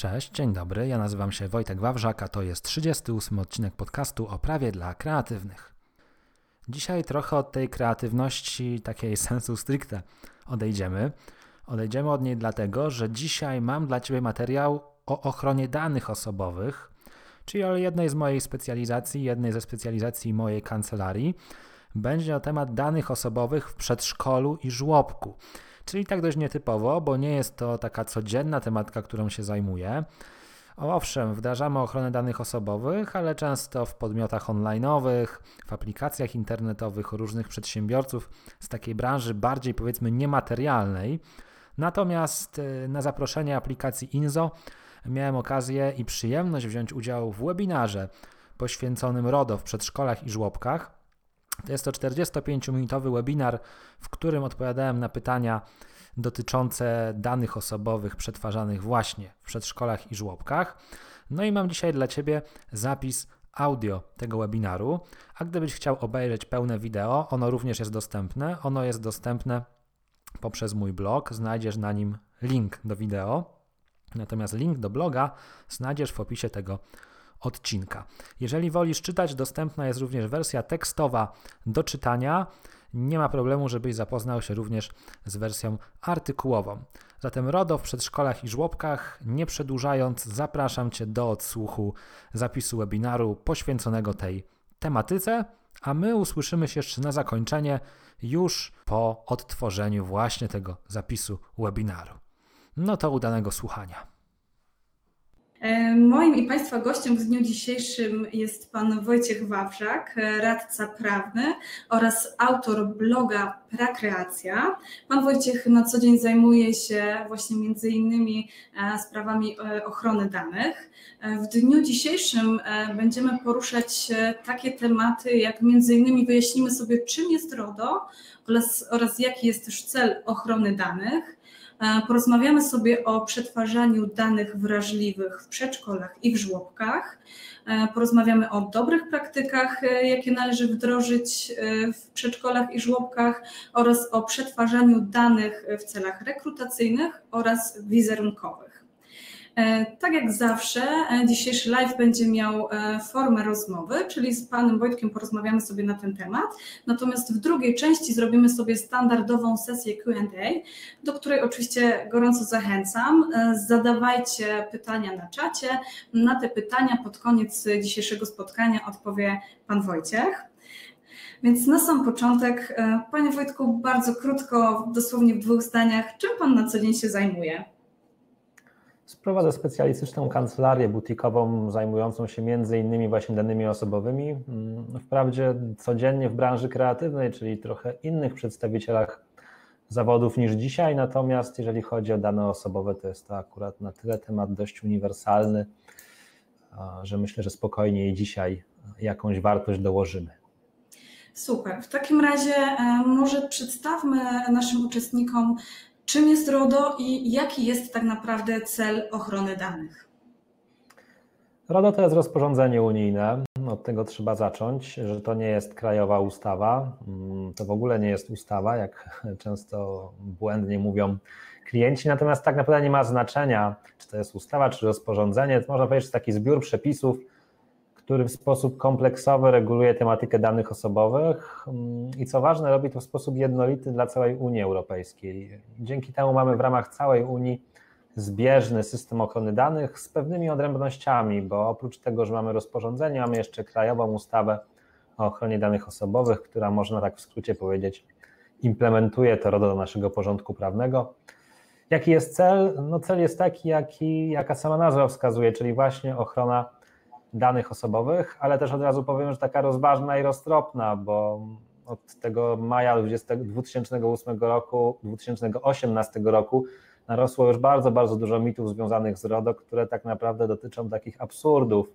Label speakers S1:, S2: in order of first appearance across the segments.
S1: Cześć, dzień dobry. Ja nazywam się Wojtek Wawrzak, a to jest 38 odcinek podcastu o prawie dla kreatywnych. Dzisiaj trochę od tej kreatywności takiej sensu stricte odejdziemy. Odejdziemy od niej dlatego, że dzisiaj mam dla Ciebie materiał o ochronie danych osobowych, czyli o jednej z mojej specjalizacji, jednej ze specjalizacji mojej kancelarii. Będzie o temat danych osobowych w przedszkolu i żłobku. Czyli tak dość nietypowo, bo nie jest to taka codzienna tematyka, którą się zajmuję. Owszem, wdrażamy ochronę danych osobowych, ale często w podmiotach online'owych, w aplikacjach internetowych różnych przedsiębiorców z takiej branży bardziej powiedzmy niematerialnej. Natomiast y, na zaproszenie aplikacji Inzo miałem okazję i przyjemność wziąć udział w webinarze poświęconym RODO w przedszkolach i żłobkach. To jest to 45-minutowy webinar, w którym odpowiadałem na pytania dotyczące danych osobowych przetwarzanych właśnie w przedszkolach i żłobkach. No i mam dzisiaj dla Ciebie zapis audio tego webinaru, a gdybyś chciał obejrzeć pełne wideo, ono również jest dostępne. Ono jest dostępne poprzez mój blog, znajdziesz na nim link do wideo. Natomiast link do bloga znajdziesz w opisie tego odcinka. Jeżeli wolisz czytać, dostępna jest również wersja tekstowa do czytania. Nie ma problemu, żebyś zapoznał się również z wersją artykułową. Zatem RODO w przedszkolach i żłobkach, nie przedłużając, zapraszam Cię do odsłuchu zapisu webinaru poświęconego tej tematyce, a my usłyszymy się jeszcze na zakończenie już po odtworzeniu właśnie tego zapisu webinaru. No to udanego słuchania.
S2: E, moim i Państwa gościem w dniu dzisiejszym jest pan Wojciech Wawrzak, radca prawny oraz autor bloga Prakreacja. Pan Wojciech na co dzień zajmuje się właśnie między innymi e, sprawami e, ochrony danych. W dniu dzisiejszym będziemy poruszać takie tematy, jak między innymi wyjaśnimy sobie, czym jest RODO oraz, oraz jaki jest też cel ochrony danych. E, porozmawiamy sobie o przetwarzaniu danych wrażliwych w przedszkolach i w żłobkach. E, porozmawiamy o dobrych praktykach, e, jakie należy wdrożyć w przedszkolach i żłobkach oraz o przetwarzaniu danych w celach rekrutacyjnych oraz wizerunkowych. E, tak jak zawsze, e, dzisiejszy live będzie miał e, formę rozmowy, czyli z panem Wojtkiem porozmawiamy sobie na ten temat. Natomiast w drugiej części zrobimy sobie standardową sesję QA, do której oczywiście gorąco zachęcam. Zadawajcie pytania na czacie. Na te pytania pod koniec dzisiejszego spotkania odpowie pan Wojciech. Więc na sam początek, panie Wojtku, bardzo krótko, dosłownie w dwóch zdaniach, czym pan na co dzień się zajmuje?
S3: Sprowadzę specjalistyczną kancelarię butikową zajmującą się między innymi właśnie danymi osobowymi. Mm, wprawdzie codziennie w branży kreatywnej, czyli trochę innych przedstawicielach zawodów niż dzisiaj, natomiast jeżeli chodzi o dane osobowe, to jest to akurat na tyle temat dość uniwersalny, że myślę, że spokojnie i dzisiaj jakąś wartość dołożymy.
S2: Super. W takim razie e, może przedstawmy naszym uczestnikom Czym jest RODO i jaki jest tak naprawdę cel ochrony danych?
S3: RODO to jest rozporządzenie unijne. Od tego trzeba zacząć, że to nie jest krajowa ustawa. Mm, to w ogóle nie jest ustawa, jak często błędnie mówią klienci. Natomiast tak naprawdę nie ma znaczenia, czy to jest ustawa, czy rozporządzenie. To można powiedzieć, że taki zbiór przepisów, który w sposób kompleksowy reguluje tematykę danych osobowych mm, i co ważne, robi to w sposób jednolity dla całej Unii Europejskiej. Dzięki temu mamy w ramach całej Unii zbieżny system ochrony danych z pewnymi odrębnościami, bo oprócz tego, że mamy rozporządzenie, mamy jeszcze krajową ustawę o ochronie danych osobowych, która można tak w skrócie powiedzieć, implementuje to RODO do naszego porządku prawnego. Jaki jest cel? No cel jest taki, jaki, jaka sama nazwa wskazuje, czyli właśnie ochrona danych osobowych, ale też od razu powiem, że taka rozważna i roztropna, bo od tego maja 2008 roku, 2018 roku narosło już bardzo, bardzo dużo mitów związanych z RODO, które tak naprawdę dotyczą takich absurdów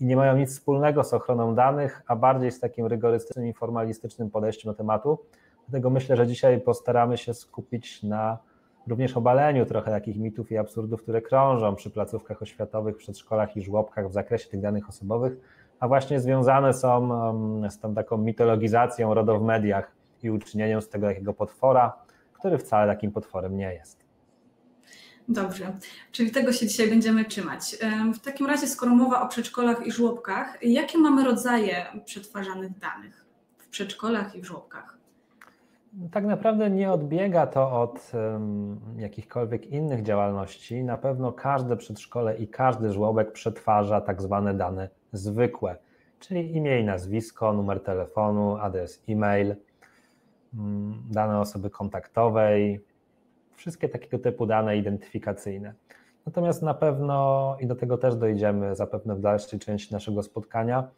S3: i nie mają nic wspólnego z ochroną danych, a bardziej z takim rygorystycznym i formalistycznym podejściem do tematu. Dlatego myślę, że dzisiaj postaramy się skupić na również obaleniu trochę takich mitów i absurdów, które krążą przy placówkach oświatowych, przedszkolach i żłobkach w zakresie tych danych osobowych, a właśnie związane są z tą taką mitologizacją RODO w mediach i uczynieniem z tego takiego potwora, który wcale takim potworem nie jest.
S2: Dobrze, czyli tego się dzisiaj będziemy trzymać. W takim razie, skoro mowa o przedszkolach i żłobkach, jakie mamy rodzaje przetwarzanych danych w przedszkolach i w żłobkach?
S3: Tak naprawdę nie odbiega to od um, jakichkolwiek innych działalności. Na pewno każde przedszkole i każdy żłobek przetwarza tak zwane dane zwykłe, czyli imię i nazwisko, numer telefonu, adres e-mail, um, dane osoby kontaktowej, wszystkie takiego typu dane identyfikacyjne. Natomiast na pewno, i do tego też dojdziemy zapewne w dalszej części naszego spotkania,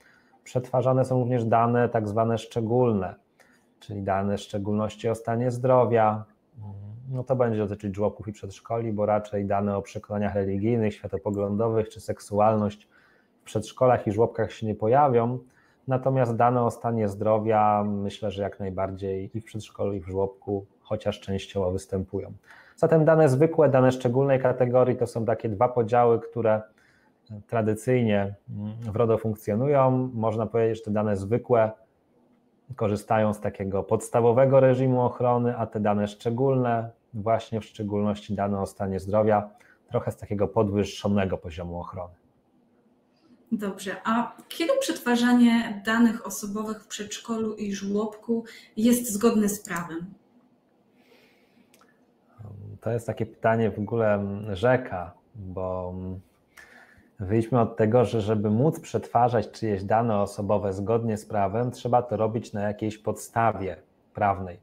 S3: przetwarzane są również dane tak zwane szczególne, czyli dane w szczególności o stanie zdrowia. No to będzie dotyczyć żłobków i przedszkoli, bo raczej dane o przekonaniach religijnych, światopoglądowych czy seksualność w przedszkolach i żłobkach się nie pojawią. Natomiast dane o stanie zdrowia myślę, że jak najbardziej i w przedszkolu, i w żłobku, chociaż częściowo występują. Zatem dane zwykłe, dane szczególnej kategorii to są takie dwa podziały, które tradycyjnie w RODO funkcjonują. Można powiedzieć, że te dane zwykłe korzystają z takiego podstawowego reżimu ochrony, a te dane szczególne, właśnie w szczególności dane o stanie zdrowia, trochę z takiego podwyższonego poziomu ochrony.
S2: Dobrze, a kiedy przetwarzanie danych osobowych w przedszkolu i żłobku jest zgodne z prawem?
S3: To jest takie pytanie w ogóle rzeka, bo wyjdźmy od tego, że żeby móc przetwarzać czyjeś dane osobowe zgodnie z prawem, trzeba to robić na jakiejś podstawie prawnej.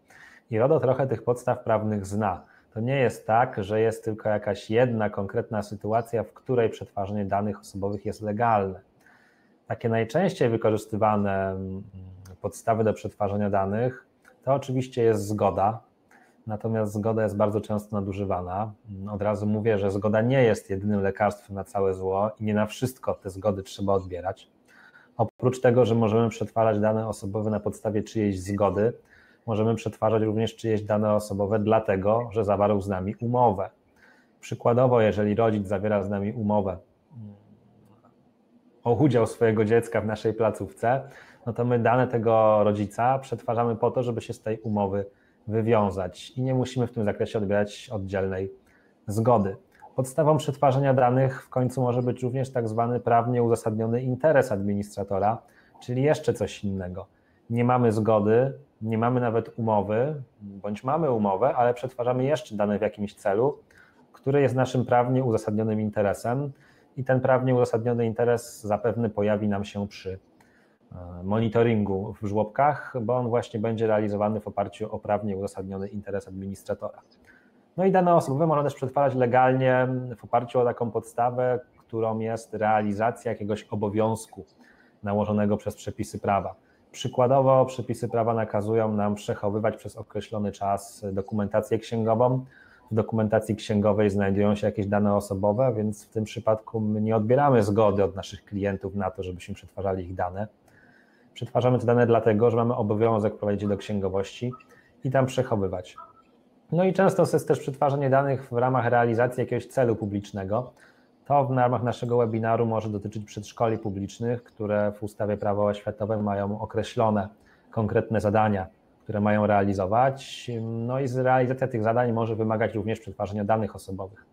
S3: I RODO trochę tych podstaw prawnych zna. To nie jest tak, że jest tylko jakaś jedna konkretna sytuacja, w której przetwarzanie danych osobowych jest legalne. Takie najczęściej wykorzystywane mm, podstawy do przetwarzania danych to oczywiście jest zgoda, natomiast zgoda jest bardzo często nadużywana. Od razu mówię, że zgoda nie jest jedynym lekarstwem na całe zło i nie na wszystko te zgody trzeba odbierać. Oprócz tego, że możemy przetwarzać dane osobowe na podstawie czyjejś zgody, możemy przetwarzać również czyjeś dane osobowe dlatego, że zawarł z nami umowę. Przykładowo, jeżeli rodzic zawiera z nami umowę o udział swojego dziecka w naszej placówce, no to my dane tego rodzica przetwarzamy po to, żeby się z tej umowy wywiązać i nie musimy w tym zakresie odbierać oddzielnej zgody. Podstawą przetwarzania danych w końcu może być również tak zwany prawnie uzasadniony interes administratora, czyli jeszcze coś innego. Nie mamy zgody, nie mamy nawet umowy, bądź mamy umowę, ale przetwarzamy jeszcze dane w jakimś celu, który jest naszym prawnie uzasadnionym interesem i ten prawnie uzasadniony interes zapewne pojawi nam się przy monitoringu w żłobkach, bo on właśnie będzie realizowany w oparciu o prawnie uzasadniony interes administratora. No i dane osobowe można też przetwarzać legalnie w oparciu o taką podstawę, którą jest realizacja jakiegoś obowiązku nałożonego przez przepisy prawa. Przykładowo przepisy prawa nakazują nam przechowywać przez określony czas dokumentację księgową. W dokumentacji księgowej znajdują się jakieś dane osobowe, więc w tym przypadku nie odbieramy zgody od naszych klientów na to, żebyśmy przetwarzali ich dane Przetwarzamy te dane dlatego, że mamy obowiązek prowadzić do księgowości i tam przechowywać. No i często jest też przetwarzanie danych w ramach realizacji jakiegoś celu publicznego. To w ramach naszego webinaru może dotyczyć przedszkoli publicznych, które w ustawie prawo oświatowe mają określone konkretne zadania, które mają realizować. No i realizacja tych zadań może wymagać również przetwarzania danych osobowych.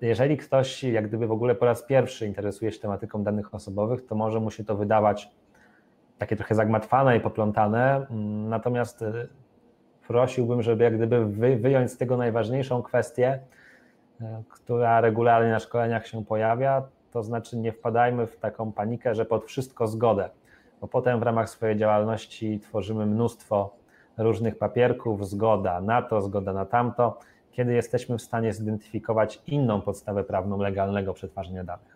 S3: Jeżeli ktoś jak gdyby w ogóle po raz pierwszy interesuje się tematyką danych osobowych, to może mu się to wydawać takie trochę zagmatwane i poplątane, mm, natomiast e, prosiłbym, żeby jak gdyby wyjąć z tego najważniejszą kwestię, e, która regularnie na szkoleniach się pojawia, to znaczy nie wpadajmy w taką panikę, że pod wszystko zgodę, bo potem w ramach swojej działalności tworzymy mnóstwo różnych papierków, zgoda na to, zgoda na tamto, kiedy jesteśmy w stanie zidentyfikować inną podstawę prawną legalnego przetwarzania danych.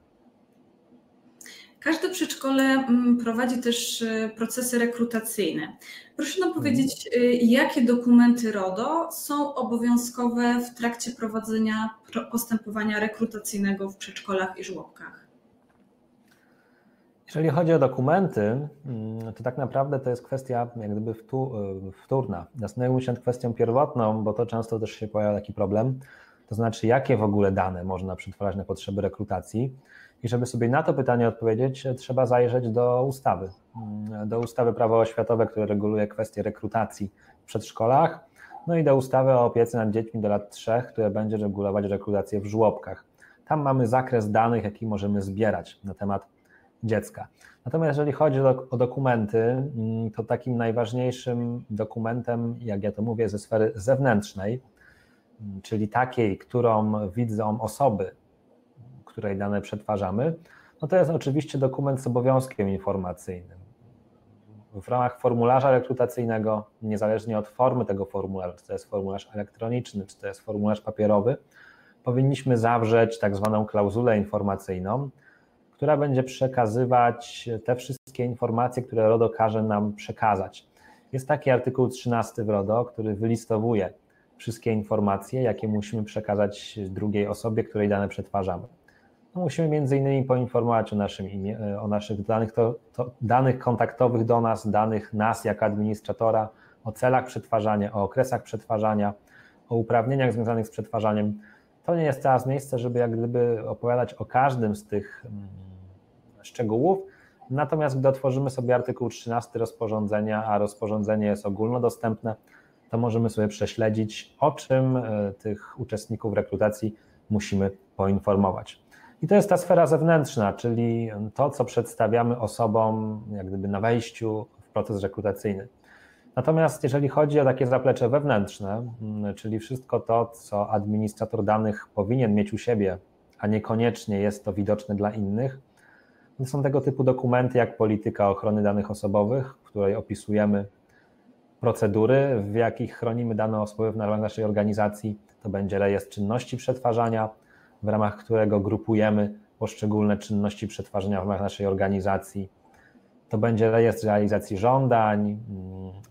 S2: Każde przedszkole mm, prowadzi też y, procesy rekrutacyjne. Proszę nam powiedzieć, y, jakie dokumenty RODO są obowiązkowe w trakcie prowadzenia postępowania rekrutacyjnego w przedszkolach i żłobkach?
S3: Jeżeli chodzi o dokumenty, mm, to tak naprawdę to jest kwestia jak gdyby y, wtórna. Zastanówmy się nad kwestią pierwotną, bo to często też się pojawia taki problem, to znaczy jakie w ogóle dane można przetwarzać na potrzeby rekrutacji. I żeby sobie na to pytanie odpowiedzieć, trzeba zajrzeć do ustawy, do ustawy prawo oświatowe, które reguluje kwestie rekrutacji w przedszkolach. no i do ustawy o opiece nad dziećmi do lat 3, które będzie regulować rekrutację w żłobkach. Tam mamy zakres danych, jaki możemy zbierać na temat dziecka. Natomiast jeżeli chodzi o, o dokumenty, mm, to takim najważniejszym dokumentem, jak ja to mówię, ze sfery zewnętrznej, mm, czyli takiej, którą widzą osoby, której dane przetwarzamy, no to jest oczywiście dokument z obowiązkiem informacyjnym. W ramach formularza rekrutacyjnego, niezależnie od formy tego formularza, czy to jest formularz elektroniczny, czy to jest formularz papierowy, powinniśmy zawrzeć tak zwaną klauzulę informacyjną, która będzie przekazywać te wszystkie informacje, które RODO każe nam przekazać. Jest taki artykuł 13 w RODO, który wylistowuje wszystkie informacje, jakie musimy przekazać drugiej osobie, której dane przetwarzamy. No musimy między innymi poinformować o, naszym imię, o naszych danych, to, to danych kontaktowych do nas, danych nas jako administratora, o celach przetwarzania, o okresach przetwarzania, o uprawnieniach związanych z przetwarzaniem. To nie jest teraz miejsce, żeby jak gdyby opowiadać o każdym z tych mm, szczegółów. Natomiast gdy otworzymy sobie artykuł 13 rozporządzenia, a rozporządzenie jest ogólnodostępne, to możemy sobie prześledzić, o czym e, tych uczestników rekrutacji musimy poinformować. I to jest ta sfera zewnętrzna, czyli to, co przedstawiamy osobom, jak gdyby na wejściu w proces rekrutacyjny. Natomiast jeżeli chodzi o takie zaplecze wewnętrzne, czyli wszystko to, co administrator danych powinien mieć u siebie, a niekoniecznie jest to widoczne dla innych, to są tego typu dokumenty jak polityka ochrony danych osobowych, w której opisujemy procedury, w jakich chronimy dane osobowe w ramach naszej organizacji. To będzie rejestr czynności przetwarzania, w ramach którego grupujemy poszczególne czynności przetwarzania w ramach naszej organizacji. To będzie rejestr realizacji żądań.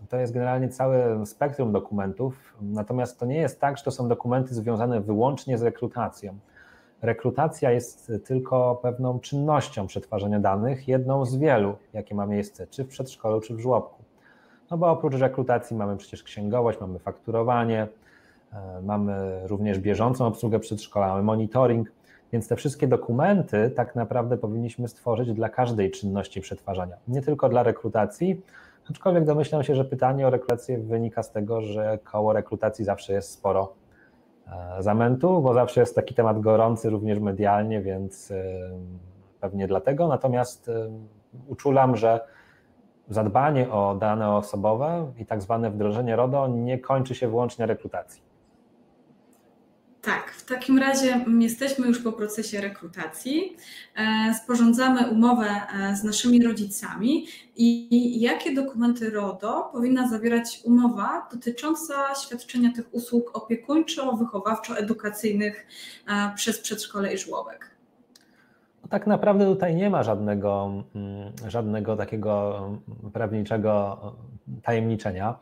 S3: To jest generalnie całe spektrum dokumentów, natomiast to nie jest tak, że to są dokumenty związane wyłącznie z rekrutacją. Rekrutacja jest tylko pewną czynnością przetwarzania danych, jedną z wielu, jakie ma miejsce, czy w przedszkolu, czy w żłobku. No bo oprócz rekrutacji mamy przecież księgowość, mamy fakturowanie, mamy również bieżącą obsługę przedszkola, mamy monitoring, więc te wszystkie dokumenty tak naprawdę powinniśmy stworzyć dla każdej czynności przetwarzania, nie tylko dla rekrutacji, aczkolwiek domyślam się, że pytanie o rekrutację wynika z tego, że koło rekrutacji zawsze jest sporo E, zamętu, bo zawsze jest taki temat gorący również medialnie, więc e, pewnie dlatego. Natomiast e, uczulam, że zadbanie o dane osobowe i tak zwane wdrożenie RODO nie kończy się wyłącznie rekrutacji.
S2: Tak, w takim razie jesteśmy już po procesie rekrutacji. E, sporządzamy umowę e, z naszymi rodzicami i jakie dokumenty RODO powinna zawierać umowa dotycząca świadczenia tych usług opiekuńczo-wychowawczo-edukacyjnych e, przez przedszkole i żłobek?
S3: No tak naprawdę tutaj nie ma żadnego, mm, żadnego takiego mm, prawniczego tajemniczenia.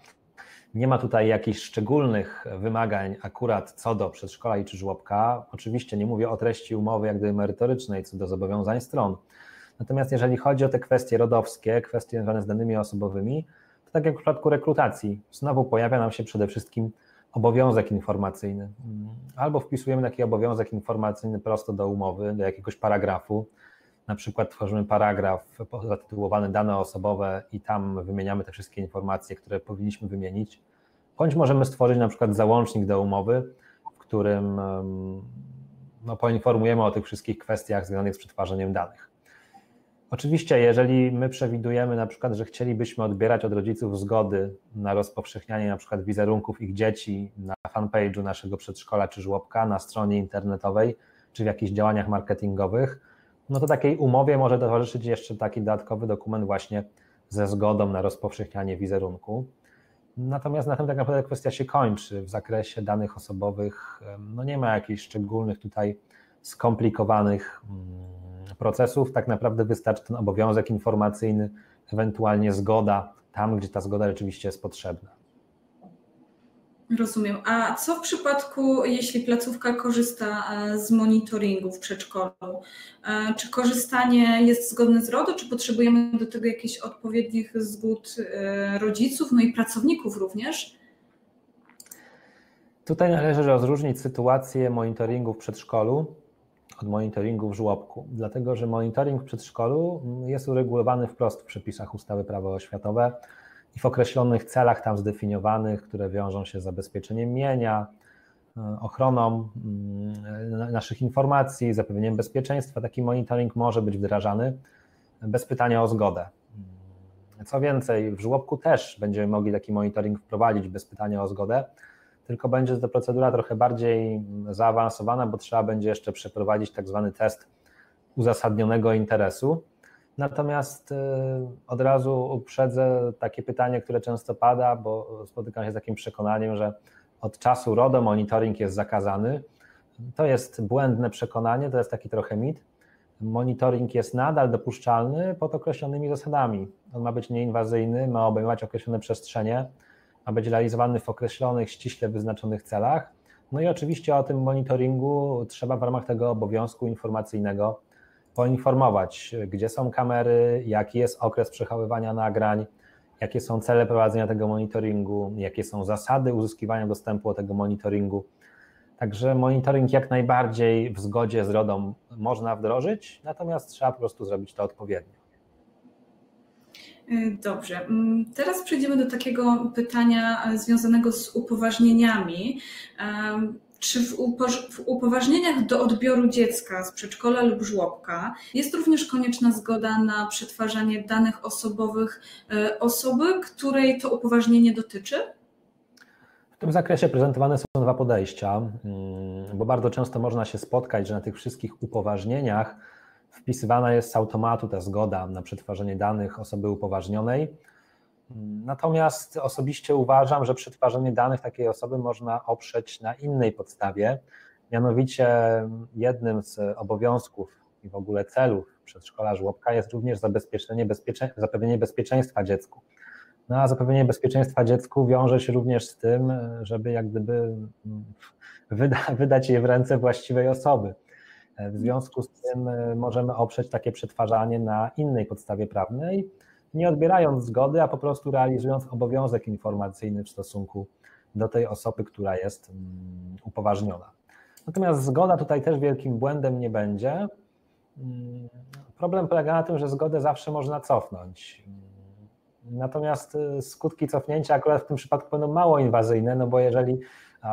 S3: Nie ma tutaj jakichś szczególnych wymagań akurat co do przedszkola i czy żłobka. Oczywiście nie mówię o treści umowy jak gdyby merytorycznej co do zobowiązań stron. Natomiast jeżeli chodzi o te kwestie rodowskie, kwestie związane z danymi osobowymi, to tak jak w przypadku rekrutacji, znowu pojawia nam się przede wszystkim obowiązek informacyjny. Albo wpisujemy taki obowiązek informacyjny prosto do umowy, do jakiegoś paragrafu, na przykład tworzymy paragraf zatytułowany dane osobowe i tam wymieniamy te wszystkie informacje, które powinniśmy wymienić, bądź możemy stworzyć na przykład załącznik do umowy, w którym no, poinformujemy o tych wszystkich kwestiach związanych z przetwarzaniem danych. Oczywiście, jeżeli my przewidujemy na przykład, że chcielibyśmy odbierać od rodziców zgody na rozpowszechnianie na przykład wizerunków ich dzieci na fanpage'u naszego przedszkola czy żłobka, na stronie internetowej, czy w jakichś działaniach marketingowych, no to takiej umowie może towarzyszyć jeszcze taki dodatkowy dokument właśnie ze zgodą na rozpowszechnianie wizerunku. Natomiast na tym tak naprawdę kwestia się kończy. W zakresie danych osobowych no nie ma jakichś szczególnych tutaj skomplikowanych mm, procesów. Tak naprawdę wystarczy ten obowiązek informacyjny, ewentualnie zgoda tam, gdzie ta zgoda rzeczywiście jest potrzebna.
S2: Rozumiem. A co w przypadku, jeśli placówka korzysta e, z monitoringu w przedszkolu? E, czy korzystanie jest zgodne z RODO, czy potrzebujemy do tego jakichś odpowiednich zgód e, rodziców, no i pracowników również?
S3: Tutaj należy rozróżnić sytuację monitoringu w przedszkolu od monitoringu w żłobku, dlatego że monitoring w przedszkolu jest uregulowany wprost w przepisach ustawy prawo oświatowe i w określonych celach tam zdefiniowanych, które wiążą się z zabezpieczeniem mienia, e, ochroną mm, naszych informacji, zapewnieniem bezpieczeństwa. Taki monitoring może być wdrażany bez pytania o zgodę. Mm, co więcej, w żłobku też będziemy mogli taki monitoring wprowadzić bez pytania o zgodę, tylko będzie to procedura trochę bardziej zaawansowana, bo trzeba będzie jeszcze przeprowadzić tak zwany test uzasadnionego interesu. Natomiast y, od razu uprzedzę takie pytanie, które często pada, bo spotykam się z takim przekonaniem, że od czasu RODO monitoring jest zakazany. To jest błędne przekonanie, to jest taki trochę mit. Monitoring jest nadal dopuszczalny pod określonymi zasadami. On ma być nieinwazyjny, ma obejmować określone przestrzenie, ma być realizowany w określonych, ściśle wyznaczonych celach. No i oczywiście o tym monitoringu trzeba w ramach tego obowiązku informacyjnego poinformować, gdzie są kamery, jaki jest okres przechowywania nagrań, jakie są cele prowadzenia tego monitoringu, jakie są zasady uzyskiwania dostępu do tego monitoringu. Także monitoring jak najbardziej w zgodzie z RODO można wdrożyć, natomiast trzeba po prostu zrobić to odpowiednio.
S2: Dobrze. Teraz przejdziemy do takiego pytania związanego z upoważnieniami. Czy w, upoważnieniach do odbioru dziecka z przedszkola lub żłobka jest również konieczna zgoda na przetwarzanie danych osobowych e, osoby, której to upoważnienie dotyczy?
S3: W tym zakresie prezentowane są dwa podejścia, mm, bo bardzo często można się spotkać, że na tych wszystkich upoważnieniach wpisywana jest z automatu ta zgoda na przetwarzanie danych osoby upoważnionej Natomiast osobiście uważam, że przetwarzanie danych takiej osoby można oprzeć na innej podstawie. Mianowicie jednym z obowiązków i w ogóle celów przedszkola żłobka jest również zabezpieczenie bezpiecze, zapewnienie bezpieczeństwa dziecku. No a zapewnienie bezpieczeństwa dziecku wiąże się również z tym, żeby jak gdyby wyda, wydać je w ręce właściwej osoby. W związku z tym możemy oprzeć takie przetwarzanie na innej podstawie prawnej nie odbierając zgody, a po prostu realizując obowiązek informacyjny w stosunku do tej osoby, która jest mm, upoważniona. Natomiast zgoda tutaj też wielkim błędem nie będzie. Mm, problem polega na tym, że zgodę zawsze można cofnąć. Natomiast y, skutki cofnięcia akurat w tym przypadku będą mało inwazyjne, no bo jeżeli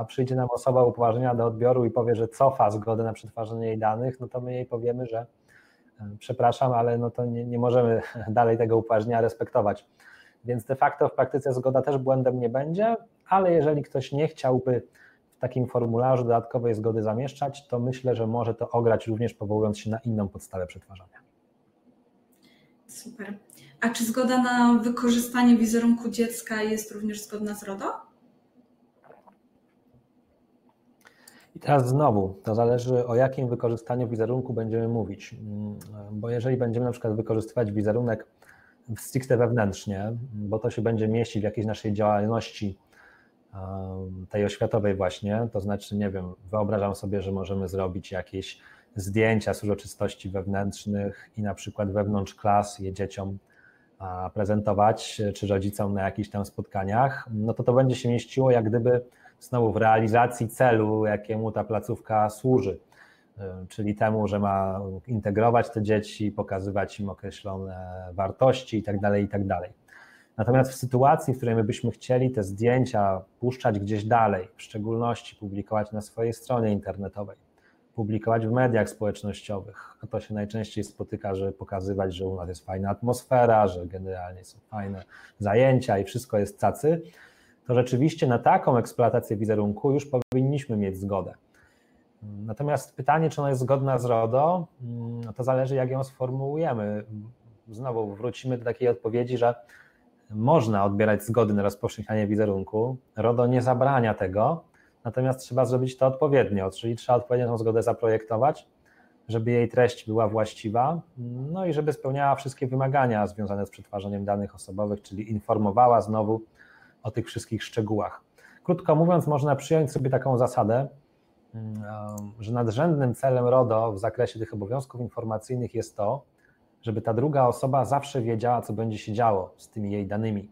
S3: przyjdzie nam osoba upoważniona do odbioru i powie, że cofa zgodę na przetwarzanie jej danych, no to my jej powiemy, że przepraszam, ale no to nie, nie możemy dalej tego upoważnienia respektować. Więc de facto w praktyce zgoda też błędem nie będzie, ale jeżeli ktoś nie chciałby w takim formularzu dodatkowej zgody zamieszczać, to myślę, że może to ograć również powołując się na inną podstawę przetwarzania.
S2: Super. A czy zgoda na wykorzystanie wizerunku dziecka jest również zgodna z RODO?
S3: I teraz znowu, to zależy o jakim wykorzystaniu wizerunku będziemy mówić, mm, bo jeżeli będziemy na przykład wykorzystywać wizerunek stricte wewnętrznie, bo to się będzie mieścić w jakiejś naszej działalności tej oświatowej właśnie, to znaczy, nie wiem, wyobrażam sobie, że możemy zrobić jakieś zdjęcia z uroczystości wewnętrznych i na przykład wewnątrz klas je dzieciom prezentować, czy rodzicom na jakichś tam spotkaniach, no to to będzie się mieściło jak gdyby znowu w realizacji celu, jakiemu ta placówka służy, y, czyli temu, że ma integrować te dzieci, pokazywać im określone wartości itd., tak itd. Tak Natomiast w sytuacji, w której my byśmy chcieli te zdjęcia puszczać gdzieś dalej, w szczególności publikować na swojej stronie internetowej, publikować w mediach społecznościowych, a to się najczęściej spotyka, że pokazywać, że u nas jest fajna atmosfera, że generalnie są fajne zajęcia i wszystko jest cacy, to rzeczywiście na taką eksploatację wizerunku już powinniśmy mieć zgodę. Natomiast pytanie, czy ona jest zgodna z RODO, mm, to zależy, jak ją sformułujemy. Znowu wrócimy do takiej odpowiedzi, że można odbierać zgody na rozpowszechnianie wizerunku. RODO nie zabrania tego, natomiast trzeba zrobić to odpowiednio, czyli trzeba odpowiednio tę zgodę zaprojektować, żeby jej treść była właściwa, no i żeby spełniała wszystkie wymagania związane z przetwarzaniem danych osobowych, czyli informowała znowu o tych wszystkich szczegółach. Krótko mówiąc, można przyjąć sobie taką zasadę, że nadrzędnym celem RODO w zakresie tych obowiązków informacyjnych jest to, żeby ta druga osoba zawsze wiedziała, co będzie się działo z tymi jej danymi.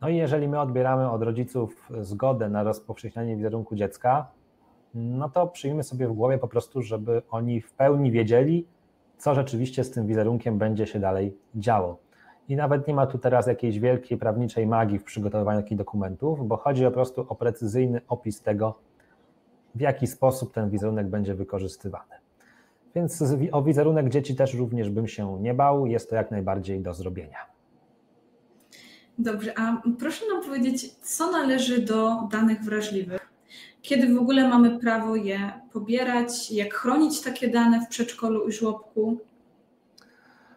S3: No i jeżeli my odbieramy od rodziców zgodę na rozpowszechnianie wizerunku dziecka, no to przyjmijmy sobie w głowie po prostu, żeby oni w pełni wiedzieli, co rzeczywiście z tym wizerunkiem będzie się dalej działo. I nawet nie ma tu teraz jakiejś wielkiej prawniczej magii w przygotowywaniu takich dokumentów, bo chodzi po prostu o precyzyjny opis tego, w jaki sposób ten wizerunek będzie wykorzystywany. Więc o wizerunek dzieci też również bym się nie bał, jest to jak najbardziej do zrobienia.
S2: Dobrze, a proszę nam powiedzieć, co należy do danych wrażliwych? Kiedy w ogóle mamy prawo je pobierać? Jak chronić takie dane w przedszkolu i żłobku?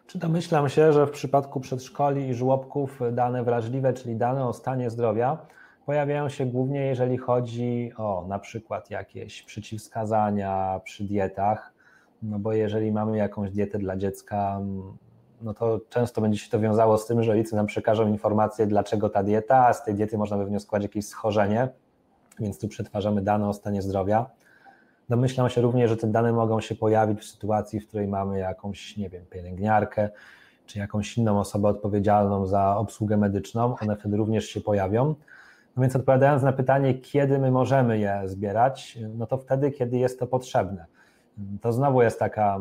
S3: Czy domyślam się, że w przypadku przedszkoli i żłobków dane wrażliwe, czyli dane o stanie zdrowia, pojawiają się głównie, jeżeli chodzi o na przykład jakieś przeciwwskazania przy dietach, no bo jeżeli mamy jakąś dietę dla dziecka, no to często będzie się to wiązało z tym, że rodzice nam przekażą informację, dlaczego ta dieta, a z tej diety można wywnioskować jakieś schorzenie, więc tu przetwarzamy dane o stanie zdrowia. Domyślam się również, że te dane mogą się pojawić w sytuacji, w której mamy jakąś, nie wiem, pielęgniarkę, czy jakąś inną osobę odpowiedzialną za obsługę medyczną, one wtedy również się pojawią. No więc odpowiadając na pytanie, kiedy my możemy je zbierać, no to wtedy, kiedy jest to potrzebne. To znowu jest taka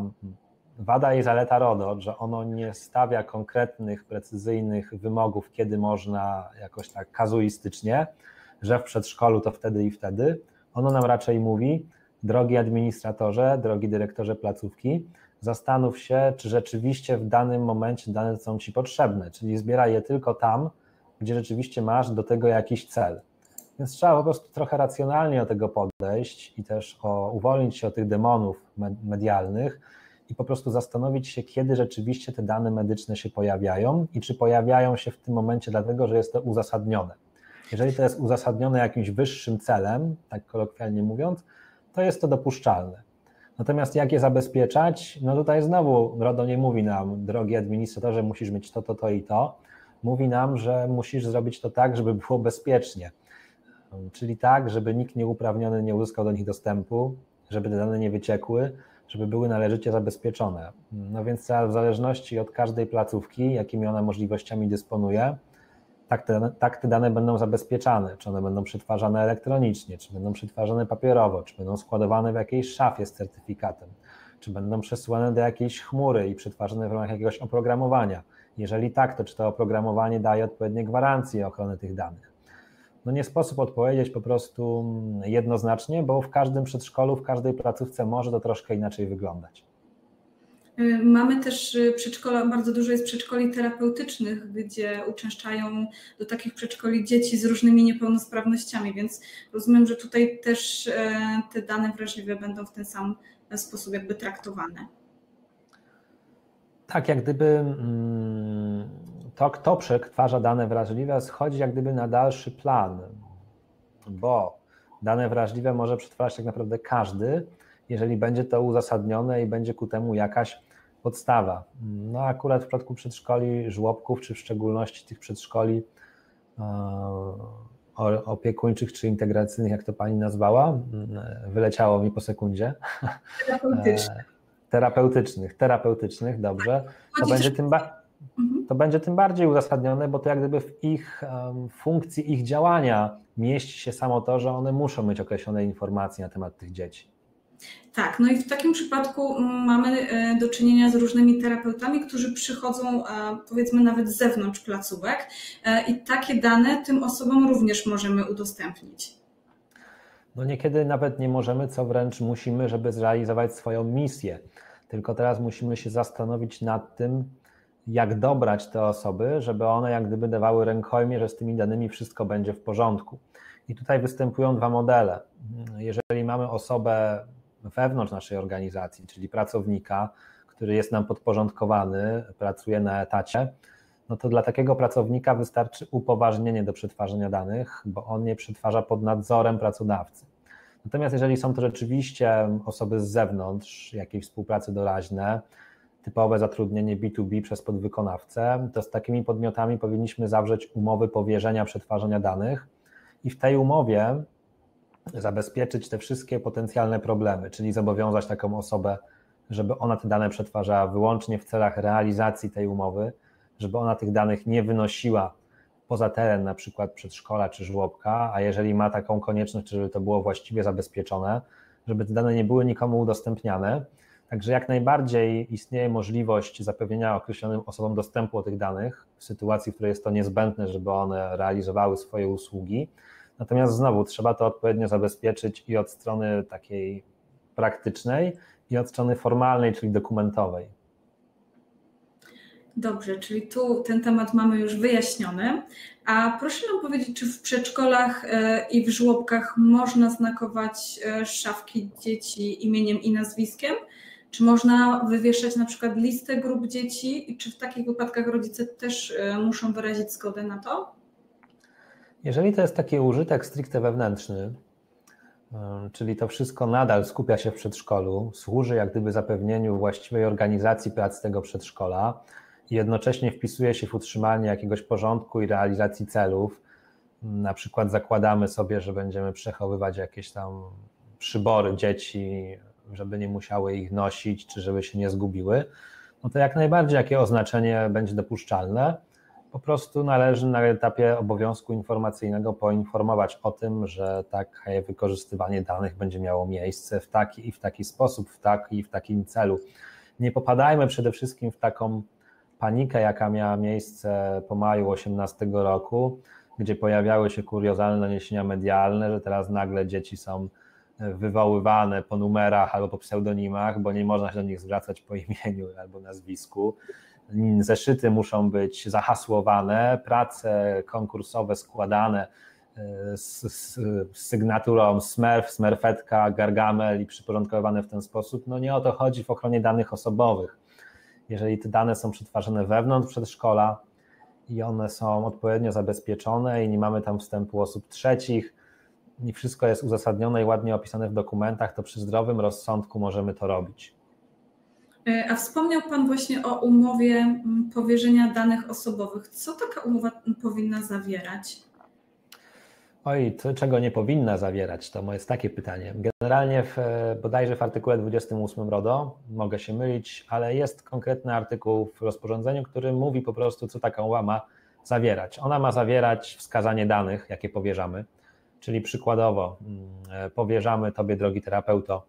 S3: wada i zaleta RODO, że ono nie stawia konkretnych, precyzyjnych wymogów, kiedy można jakoś tak kazuistycznie, że w przedszkolu to wtedy i wtedy. Ono nam raczej mówi, drogi administratorze, drogi dyrektorze placówki, zastanów się, czy rzeczywiście w danym momencie dane są Ci potrzebne, czyli zbieraj je tylko tam, gdzie rzeczywiście masz do tego jakiś cel. Więc trzeba po prostu trochę racjonalnie do tego podejść i też o, uwolnić się od tych demonów medialnych i po prostu zastanowić się, kiedy rzeczywiście te dane medyczne się pojawiają i czy pojawiają się w tym momencie dlatego, że jest to uzasadnione. Jeżeli to jest uzasadnione jakimś wyższym celem, tak kolokwialnie mówiąc, to jest to dopuszczalne. Natomiast jak je zabezpieczać? No tutaj znowu RODO nie mówi nam, drogi administratorze, musisz mieć to, to, to i to. Mówi nam, że musisz zrobić to tak, żeby było bezpiecznie. Czyli tak, żeby nikt nieuprawniony nie uzyskał do nich dostępu, żeby te dane nie wyciekły, żeby były należycie zabezpieczone. No więc w zależności od każdej placówki, jakimi ona możliwościami dysponuje, tak te, tak te dane będą zabezpieczane, czy one będą przetwarzane elektronicznie, czy będą przetwarzane papierowo, czy będą składowane w jakiejś szafie z certyfikatem, czy będą przesyłane do jakiejś chmury i przetwarzane w ramach jakiegoś oprogramowania. Jeżeli tak, to czy to oprogramowanie daje odpowiednie gwarancje ochrony tych danych? No nie sposób odpowiedzieć po prostu jednoznacznie, bo w każdym przedszkolu, w każdej placówce może to troszkę inaczej wyglądać.
S2: Y, mamy też y, przedszkola, bardzo dużo jest przedszkoli terapeutycznych, gdzie uczęszczają do takich przedszkoli dzieci z różnymi niepełnosprawnościami, więc rozumiem, że tutaj też e, te dane wrażliwe będą w ten sam sposób jakby traktowane.
S3: Tak, jak gdyby mm, to, kto przetwarza dane wrażliwe, schodzi jak gdyby na dalszy plan, bo dane wrażliwe może przetwarzać tak naprawdę każdy, jeżeli będzie to uzasadnione i będzie ku temu jakaś podstawa. No akurat w przypadku przedszkoli, żłobków, czy w szczególności tych przedszkoli e, opiekuńczych czy integracyjnych, jak to pani nazwała, wyleciało mi po sekundzie. Terapeutycznych. E, terapeutycznych, terapeutycznych, dobrze. To będzie tym ba- mhm. to będzie tym bardziej uzasadnione, bo to jak gdyby w ich um, funkcji, ich działania mieści się samo to, że one muszą mieć określone informacje na temat tych dzieci.
S2: Tak, no i w takim przypadku mm, mamy e, do czynienia z różnymi terapeutami, którzy przychodzą e, powiedzmy nawet z zewnątrz placówek e, i takie dane tym osobom również możemy udostępnić.
S3: No niekiedy nawet nie możemy, co wręcz musimy, żeby zrealizować swoją misję. Tylko teraz musimy się zastanowić nad tym, jak dobrać te osoby, żeby one jak gdyby dawały rękojmie, że z tymi danymi wszystko będzie w porządku. I tutaj występują dwa modele. Jeżeli mamy osobę wewnątrz naszej organizacji, czyli pracownika, który jest nam podporządkowany, pracuje na etacie, no to dla takiego pracownika wystarczy upoważnienie do przetwarzania danych, bo on je przetwarza pod nadzorem pracodawcy. Natomiast jeżeli są to rzeczywiście osoby z zewnątrz, jakiejś współpracy doraźne, typowe zatrudnienie B2B przez podwykonawcę, to z takimi podmiotami powinniśmy zawrzeć umowy powierzenia przetwarzania danych i w tej umowie zabezpieczyć te wszystkie potencjalne problemy, czyli zobowiązać taką osobę, żeby ona te dane przetwarzała wyłącznie w celach realizacji tej umowy, żeby ona tych danych nie wynosiła poza teren na przykład przedszkola czy żłobka, a jeżeli ma taką konieczność, żeby to było właściwie zabezpieczone, żeby te dane nie były nikomu udostępniane, Także jak najbardziej istnieje możliwość zapewnienia określonym osobom dostępu do tych danych w sytuacji, w której jest to niezbędne, żeby one realizowały swoje usługi. Natomiast znowu trzeba to odpowiednio zabezpieczyć i od strony takiej praktycznej, i od strony formalnej, czyli dokumentowej.
S2: Dobrze, czyli tu ten temat mamy już wyjaśniony. A proszę nam powiedzieć, czy w przedszkolach e, i w żłobkach można znakować e, szafki dzieci imieniem i nazwiskiem? Czy można wywieszać na przykład listę grup dzieci i czy w takich wypadkach rodzice też e, muszą wyrazić zgodę na to?
S3: Jeżeli to jest taki użytek stricte wewnętrzny, czyli to wszystko nadal skupia się w przedszkolu, służy jak gdyby zapewnieniu właściwej organizacji pracy tego przedszkola, i jednocześnie wpisuje się w utrzymanie jakiegoś porządku i realizacji celów. Na przykład zakładamy sobie, że będziemy przechowywać jakieś tam przybory dzieci, żeby nie musiały ich nosić, czy żeby się nie zgubiły, no to jak najbardziej jakie oznaczenie będzie dopuszczalne. Po prostu należy na etapie obowiązku informacyjnego poinformować o tym, że takie wykorzystywanie danych będzie miało miejsce w taki i w taki sposób, w taki i w takim celu. Nie popadajmy przede wszystkim w taką panikę, jaka miała miejsce po maju 18 roku, gdzie pojawiały się kuriozalne doniesienia medialne, że teraz nagle dzieci są wywoływane po numerach albo po pseudonimach, bo nie można się do nich zwracać po imieniu albo nazwisku. Zeszyty muszą być zahasłowane, prace konkursowe składane e, z, z, z sygnaturą Smurf, Smurfetka, Gargamel i przyporządkowane w ten sposób. No nie o to chodzi w ochronie danych osobowych jeżeli te dane są przetwarzane wewnątrz przedszkola i one są odpowiednio zabezpieczone i nie mamy tam wstępu osób trzecich, i wszystko jest uzasadnione i ładnie opisane w dokumentach, to przy zdrowym rozsądku możemy to robić.
S2: E, a wspomniał Pan właśnie o umowie powierzenia danych osobowych. Co taka umowa powinna zawierać?
S3: Oj, to, czego nie powinna zawierać, to jest takie pytanie. Generalnie w, bodajże w artykule 28 RODO, mogę się mylić, ale jest konkretny artykuł w rozporządzeniu, który mówi po prostu, co taka umowa ma zawierać. Ona ma zawierać wskazanie danych, jakie powierzamy, czyli przykładowo mm, powierzamy Tobie, drogi terapeuto,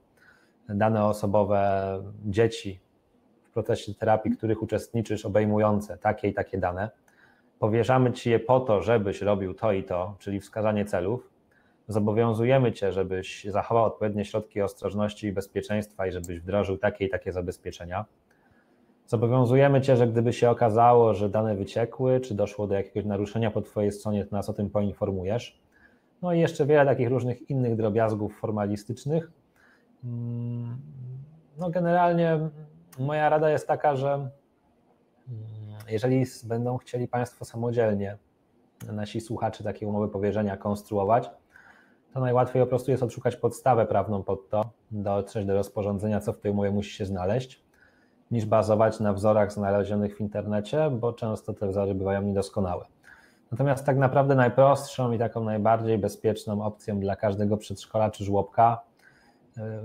S3: dane osobowe dzieci procesie terapii, których uczestniczysz, obejmujące takie i takie dane powierzamy Ci je po to, żebyś robił to i to, czyli wskazanie celów. Zobowiązujemy Cię, żebyś zachował odpowiednie środki ostrożności i bezpieczeństwa i żebyś wdrożył takie i takie zabezpieczenia. Zobowiązujemy Cię, że gdyby się okazało, że dane wyciekły, czy doszło do jakiegoś naruszenia po Twojej stronie, to nas o tym poinformujesz. No i jeszcze wiele takich różnych innych drobiazgów formalistycznych. Mm, no generalnie moja rada jest taka, że jeżeli będą chcieli Państwo samodzielnie, nasi słuchacze, takie umowy powierzenia konstruować, to najłatwiej po prostu jest odszukać podstawę prawną pod to, dotrzeć do rozporządzenia, co w tej umowie musi się znaleźć, niż bazować na wzorach znalezionych w internecie, bo często te wzory bywają niedoskonałe. Natomiast tak naprawdę najprostszą i taką najbardziej bezpieczną opcją dla każdego przedszkola czy żłobka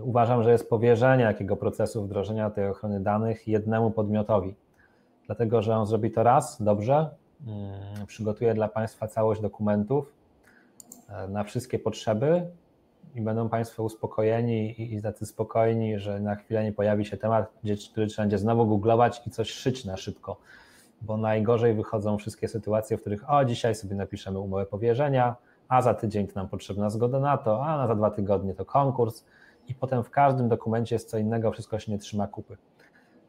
S3: uważam, że jest powierzenie jakiego procesu wdrożenia tej ochrony danych jednemu podmiotowi. Dlatego że on zrobi to raz dobrze, mm, przygotuje dla Państwa całość dokumentów e, na wszystkie potrzeby i będą Państwo uspokojeni i tacy spokojni, że na chwilę nie pojawi się temat, który trzeba będzie znowu googlować i coś szyć na szybko, bo najgorzej wychodzą wszystkie sytuacje, w których o, dzisiaj sobie napiszemy umowę powierzenia, a za tydzień to nam potrzebna zgoda na to, a za dwa tygodnie to konkurs i potem w każdym dokumencie jest co innego, wszystko się nie trzyma kupy.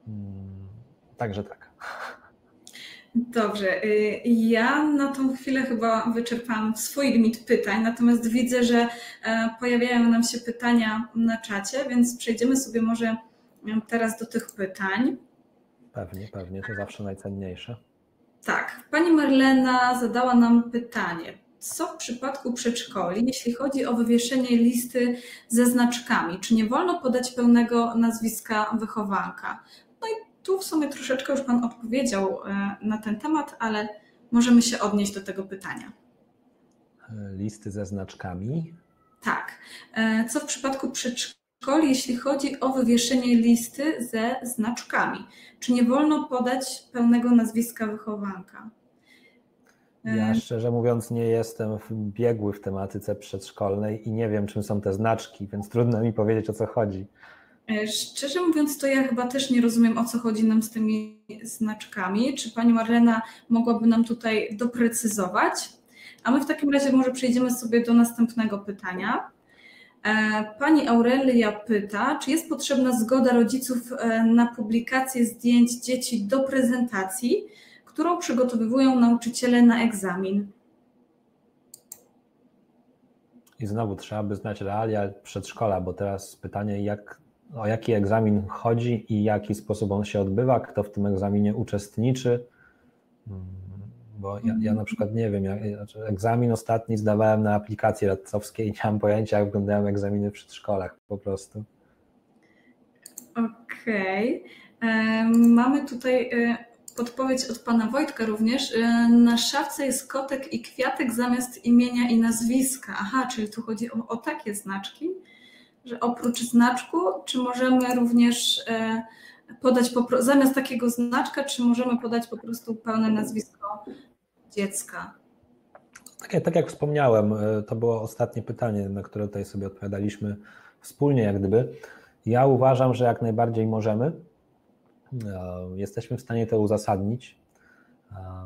S3: Mm, także tak.
S2: Dobrze. Y, ja na tą chwilę chyba wyczerpałam swój limit pytań, natomiast widzę, że e, pojawiają nam się pytania na czacie, więc przejdziemy sobie może e, teraz do tych pytań.
S3: Pewnie, pewnie, to zawsze najcenniejsze.
S2: Tak. Pani Marlena zadała nam pytanie. Co w przypadku przedszkoli, jeśli chodzi o wywieszenie listy ze znaczkami? Czy nie wolno podać pełnego nazwiska wychowanka? No i tu w sumie troszeczkę już Pan odpowiedział e, na ten temat, ale możemy się odnieść do tego pytania.
S3: Listy ze znaczkami?
S2: Tak. E, co w przypadku przedszkoli, jeśli chodzi o wywieszenie listy ze znaczkami? Czy nie wolno podać pełnego nazwiska wychowanka?
S3: Ja szczerze mówiąc nie jestem biegły w tematyce przedszkolnej i nie wiem, czym są te znaczki, więc trudno mi powiedzieć o co chodzi.
S2: E, szczerze mówiąc, to ja chyba też nie rozumiem, o co chodzi nam z tymi znaczkami. Czy pani Marlena mogłaby nam tutaj doprecyzować? A my w takim razie może przejdziemy sobie do następnego pytania. E, pani Aurelia pyta, czy jest potrzebna zgoda rodziców e, na publikację zdjęć dzieci do prezentacji, którą przygotowywują nauczyciele na egzamin?
S3: I znowu trzeba by znać realia przedszkola, bo teraz pytanie, jak, o jaki egzamin chodzi i w jaki sposób on się odbywa, kto w tym egzaminie uczestniczy. Hmm, bo ja, ja na przykład nie wiem, ja, znaczy egzamin ostatni zdawałem na aplikacji radcowskiej i nie mam pojęcia, jak wyglądają egzaminy w przedszkolach po prostu.
S2: Okej. Okay. Mamy tutaj e, podpowiedź od pana Wojtka również. E, na szafce jest kotek i kwiatek zamiast imienia i nazwiska. Aha, czyli tu chodzi o, o takie znaczki, że oprócz znaczku, czy możemy również e, podać po, zamiast takiego znaczka, czy możemy podać po prostu pełne nazwisko dziecka?
S3: Tak, tak jak wspomniałem, e, to było ostatnie pytanie, na które tutaj sobie odpowiadaliśmy wspólnie, jak gdyby. Ja uważam, że jak najbardziej możemy Jesteśmy w stanie to uzasadnić.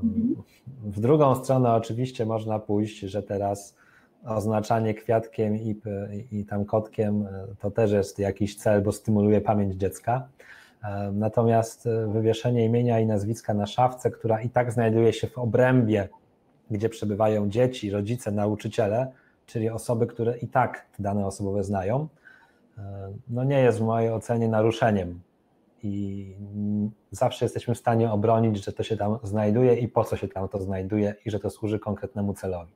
S3: Mhm. W drugą stronę oczywiście można pójść, że teraz oznaczanie kwiatkiem i, i tam kotkiem e, to też jest jakiś cel, bo stymuluje pamięć dziecka. Natomiast e, wywieszenie imienia i nazwiska na szafce, która i tak znajduje się w obrębie, gdzie przebywają dzieci, rodzice, nauczyciele, czyli osoby, które i tak te dane osobowe znają, e, no nie jest w mojej ocenie naruszeniem i zawsze jesteśmy w stanie obronić, że to się tam znajduje i po co się tam to znajduje i że to służy konkretnemu celowi.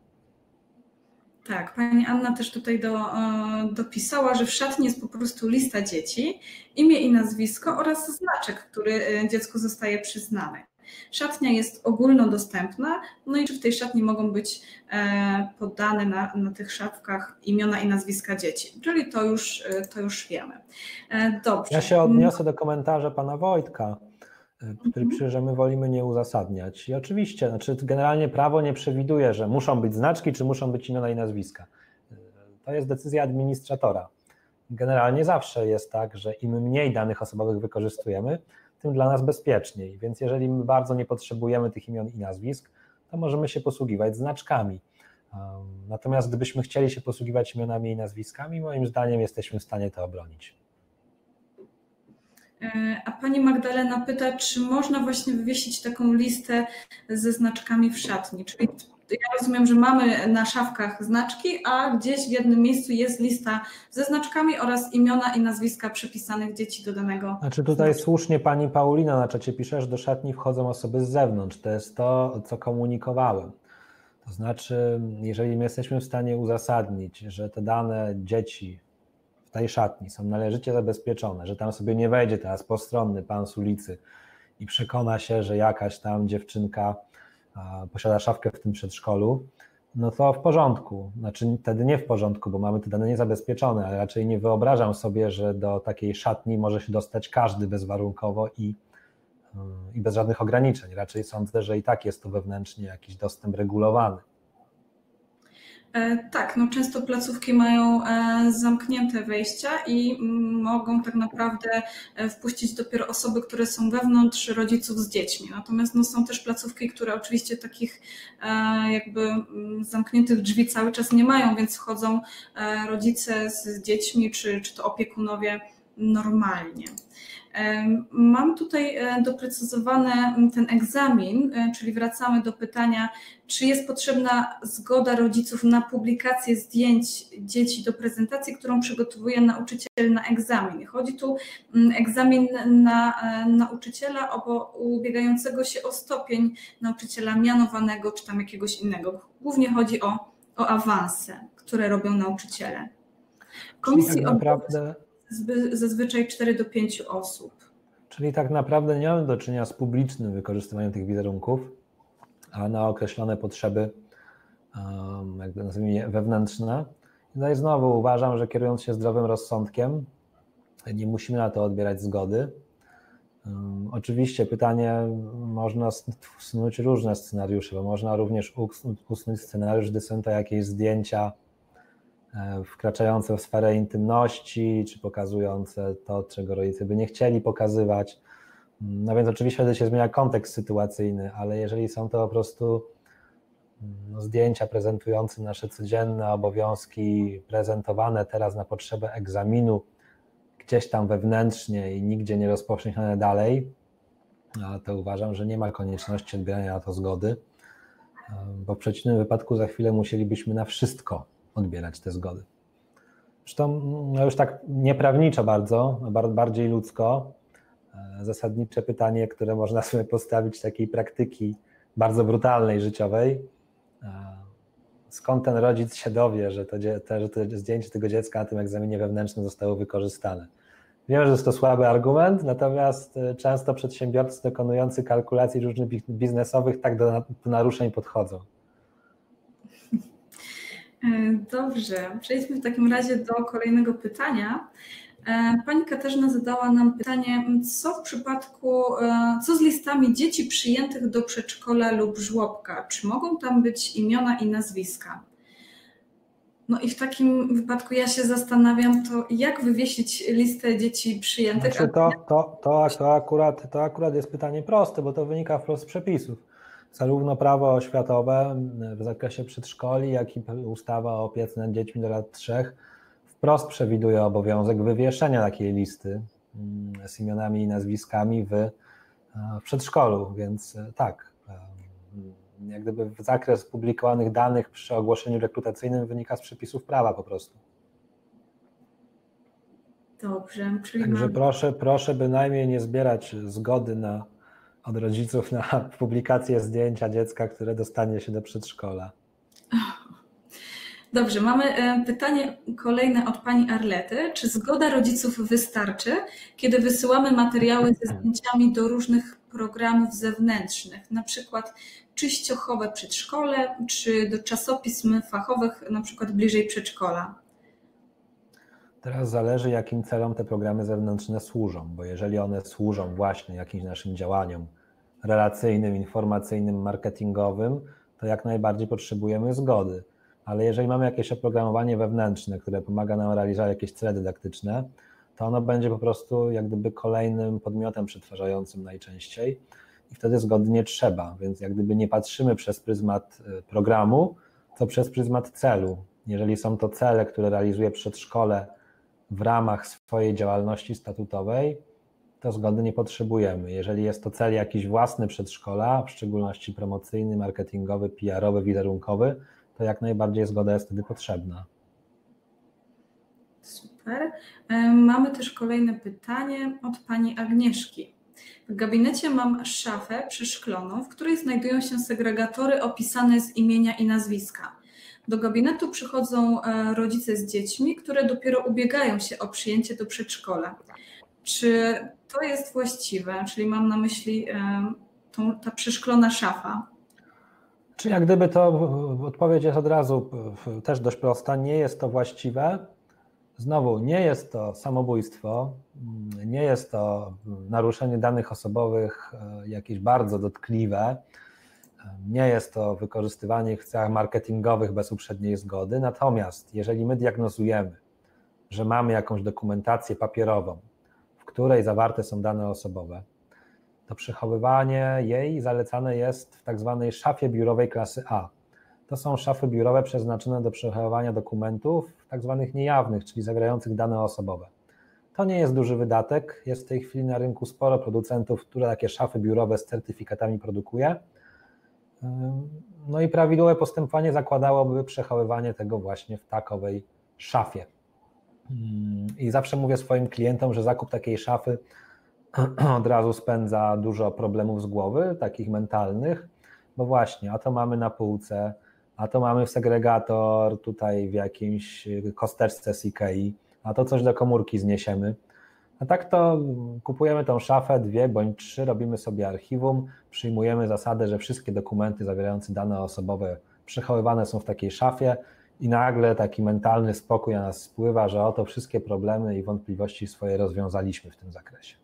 S2: Tak, pani Anna też tutaj do, e, dopisała, że w szatni jest po prostu lista dzieci, imię i nazwisko oraz znaczek, który e, dziecku zostaje przyznany. Szatnia jest ogólnodostępna, no i czy w tej szatni mogą być e, podane na, na tych szafkach imiona i nazwiska dzieci, czyli to już, e, to już wiemy.
S3: E, dobrze. Ja się odniosę do komentarza pana Wojtka który mhm. pisze, że my wolimy nie uzasadniać. I oczywiście, znaczy generalnie prawo nie przewiduje, że muszą być znaczki, czy muszą być imiona i nazwiska. To jest decyzja administratora. Generalnie zawsze jest tak, że im mniej danych osobowych wykorzystujemy, tym dla nas bezpieczniej. Więc jeżeli my bardzo nie potrzebujemy tych imion i nazwisk, to możemy się posługiwać znaczkami. Natomiast gdybyśmy chcieli się posługiwać imionami i nazwiskami, moim zdaniem jesteśmy w stanie to obronić.
S2: E, a pani Magdalena pyta, czy można właśnie wywiesić taką listę ze znaczkami w szatni? Czyli ja rozumiem, że mamy na szafkach znaczki, a gdzieś w jednym miejscu jest lista ze znaczkami oraz imiona i nazwiska przypisanych dzieci do danego.
S3: Znaczy tutaj znaczka. słusznie pani Paulina na czacie pisze, że do szatni wchodzą osoby z zewnątrz. To jest to, co komunikowałem. To znaczy, jeżeli my jesteśmy w stanie uzasadnić, że te dane dzieci w tej szatni są należycie zabezpieczone, że tam sobie nie wejdzie teraz postronny pan z ulicy i przekona się, że jakaś tam dziewczynka posiada szafkę w tym przedszkolu, no to w porządku. Znaczy wtedy nie w porządku, bo mamy te dane niezabezpieczone, ale raczej nie wyobrażam sobie, że do takiej szatni może się dostać każdy bezwarunkowo i, i bez żadnych ograniczeń. Raczej sądzę, że i tak jest to wewnętrznie jakiś dostęp regulowany.
S2: E, tak, no często placówki mają e, zamknięte wejścia i mm, mogą tak naprawdę e, wpuścić dopiero osoby, które są wewnątrz rodziców z dziećmi. Natomiast no, są też placówki, które oczywiście takich jakby mm, zamkniętych drzwi cały czas nie mają, więc wchodzą rodzice z dziećmi czy, czy to opiekunowie normalnie. Mam tutaj e, doprecyzowany ten egzamin, e, czyli wracamy do pytania, czy jest potrzebna zgoda rodziców na publikację zdjęć dzieci do prezentacji, którą przygotowuje nauczyciel na egzamin. Chodzi tu egzamin na e, nauczyciela ubiegającego się o stopień nauczyciela mianowanego czy tam jakiegoś innego. Głównie chodzi o, o awanse, które robią nauczyciele.
S3: Komisji tak naprawdę
S2: zazwyczaj 4 do 5 osób.
S3: Czyli tak naprawdę nie mamy do czynienia z publicznym wykorzystywaniem tych wizerunków, a na określone potrzeby, jakby nazwijmy je wewnętrzne. No i znowu uważam, że kierując się zdrowym rozsądkiem, nie musimy na to odbierać zgody. Oczywiście pytanie, można usunąć różne scenariusze, bo można również usunąć scenariusz, gdy są to jakieś zdjęcia wkraczające w sferę intymności, czy pokazujące to, czego rodzice by nie chcieli pokazywać. No więc oczywiście wtedy się zmienia kontekst sytuacyjny, ale jeżeli są to po prostu no, zdjęcia prezentujące nasze codzienne obowiązki, prezentowane teraz na potrzebę egzaminu, gdzieś tam wewnętrznie i nigdzie nie rozpowszechnione dalej, to uważam, że nie ma konieczności odbierania na to zgody, bo w przeciwnym wypadku za chwilę musielibyśmy na wszystko odbierać te zgody. Zresztą no już tak nieprawniczo bardzo, bardziej ludzko, e, zasadnicze pytanie, które można sobie postawić takiej praktyki bardzo brutalnej, życiowej. E, skąd ten rodzic się dowie, że to, że to zdjęcie tego dziecka na tym egzaminie wewnętrznym zostało wykorzystane? Wiem, że jest to słaby argument, natomiast e, często przedsiębiorcy dokonujący kalkulacji różnych biznesowych tak do naruszeń podchodzą.
S2: E, dobrze, przejdźmy w takim razie do kolejnego pytania. E, pani Katarzyna zadała nam pytanie, co w przypadku, co z listami dzieci przyjętych do przedszkola lub żłobka? Czy mogą tam być imiona i nazwiska? No i w takim wypadku ja się zastanawiam, to jak wywiesić listę dzieci przyjętych?
S3: Znaczy to, to, to, to, akurat, to akurat jest pytanie proste, bo to wynika wprost z przepisów. Zarówno prawo oświatowe w zakresie przedszkoli, jak i ustawa o opiece nad dziećmi do lat trzech wprost przewiduje obowiązek wywieszenia takiej listy mm, z imionami i nazwiskami w, w przedszkolu, więc e, tak, jak gdyby zakres publikowanych danych przy ogłoszeniu rekrutacyjnym wynika z przepisów prawa po prostu.
S2: Dobrze, czyli
S3: Także mam... proszę, proszę bynajmniej nie zbierać zgody na, od rodziców na publikację zdjęcia dziecka, które dostanie się do przedszkola.
S2: Dobrze, mamy e, pytanie kolejne od pani Arlety. Czy zgoda rodziców wystarczy, kiedy wysyłamy materiały ze zdjęciami do różnych programów zewnętrznych, na przykład czyściochowe przedszkole, czy do czasopism fachowych, na przykład bliżej przedszkola?
S3: Teraz zależy, jakim celom te programy zewnętrzne służą, bo jeżeli one służą właśnie jakimś naszym działaniom relacyjnym, informacyjnym, marketingowym, to jak najbardziej potrzebujemy zgody. Ale jeżeli mamy jakieś oprogramowanie wewnętrzne, które pomaga nam realizować jakieś cele dydaktyczne, to ono będzie po prostu jak gdyby kolejnym podmiotem przetwarzającym najczęściej i wtedy zgody nie trzeba, więc jak gdyby nie patrzymy przez pryzmat y, programu, to przez pryzmat celu. Jeżeli są to cele, które realizuje przedszkole w ramach swojej działalności statutowej, to zgody nie potrzebujemy. Jeżeli jest to cel jakiś własny przedszkola, w szczególności promocyjny, marketingowy, PR-owy, wizerunkowy, to jak najbardziej zgoda jest wtedy potrzebna.
S2: Super. Mamy też kolejne pytanie od pani Agnieszki. W gabinecie mam szafę przeszkloną, w której znajdują się segregatory opisane z imienia i nazwiska. Do gabinetu przychodzą e, rodzice z dziećmi, które dopiero ubiegają się o przyjęcie do przedszkola. Czy to jest właściwe? Czyli mam na myśli tą, ta przeszklona szafa.
S3: Czy jak gdyby to odpowiedź jest od razu też dość prosta, nie jest to właściwe, Znowu, nie jest to samobójstwo, nie jest to naruszenie danych osobowych e, jakieś bardzo dotkliwe, e, nie jest to wykorzystywanie w celach marketingowych bez uprzedniej zgody. Natomiast jeżeli my diagnozujemy, że mamy jakąś dokumentację papierową, której zawarte są dane osobowe, to przechowywanie jej zalecane jest w tak zwanej szafie biurowej klasy A. To są szafy biurowe przeznaczone do przechowywania dokumentów tak zwanych niejawnych, czyli zawierających dane osobowe. To nie jest duży wydatek. Jest w tej chwili na rynku sporo producentów, które takie szafy biurowe z certyfikatami produkuje. No i prawidłowe postępowanie zakładałoby przechowywanie tego właśnie w takowej szafie. I zawsze mówię swoim klientom, że zakup takiej szafy od razu spędza dużo problemów z głowy, takich mentalnych, bo właśnie, a to mamy na półce, a to mamy w segregator tutaj w jakimś kosteczce z a to coś do komórki zniesiemy. A tak to kupujemy tą szafę, dwie bądź trzy, robimy sobie archiwum, przyjmujemy zasadę, że wszystkie dokumenty zawierające dane osobowe przechowywane są w takiej szafie i nagle taki mentalny spokój na nas spływa, że oto wszystkie problemy i wątpliwości swoje rozwiązaliśmy w tym zakresie.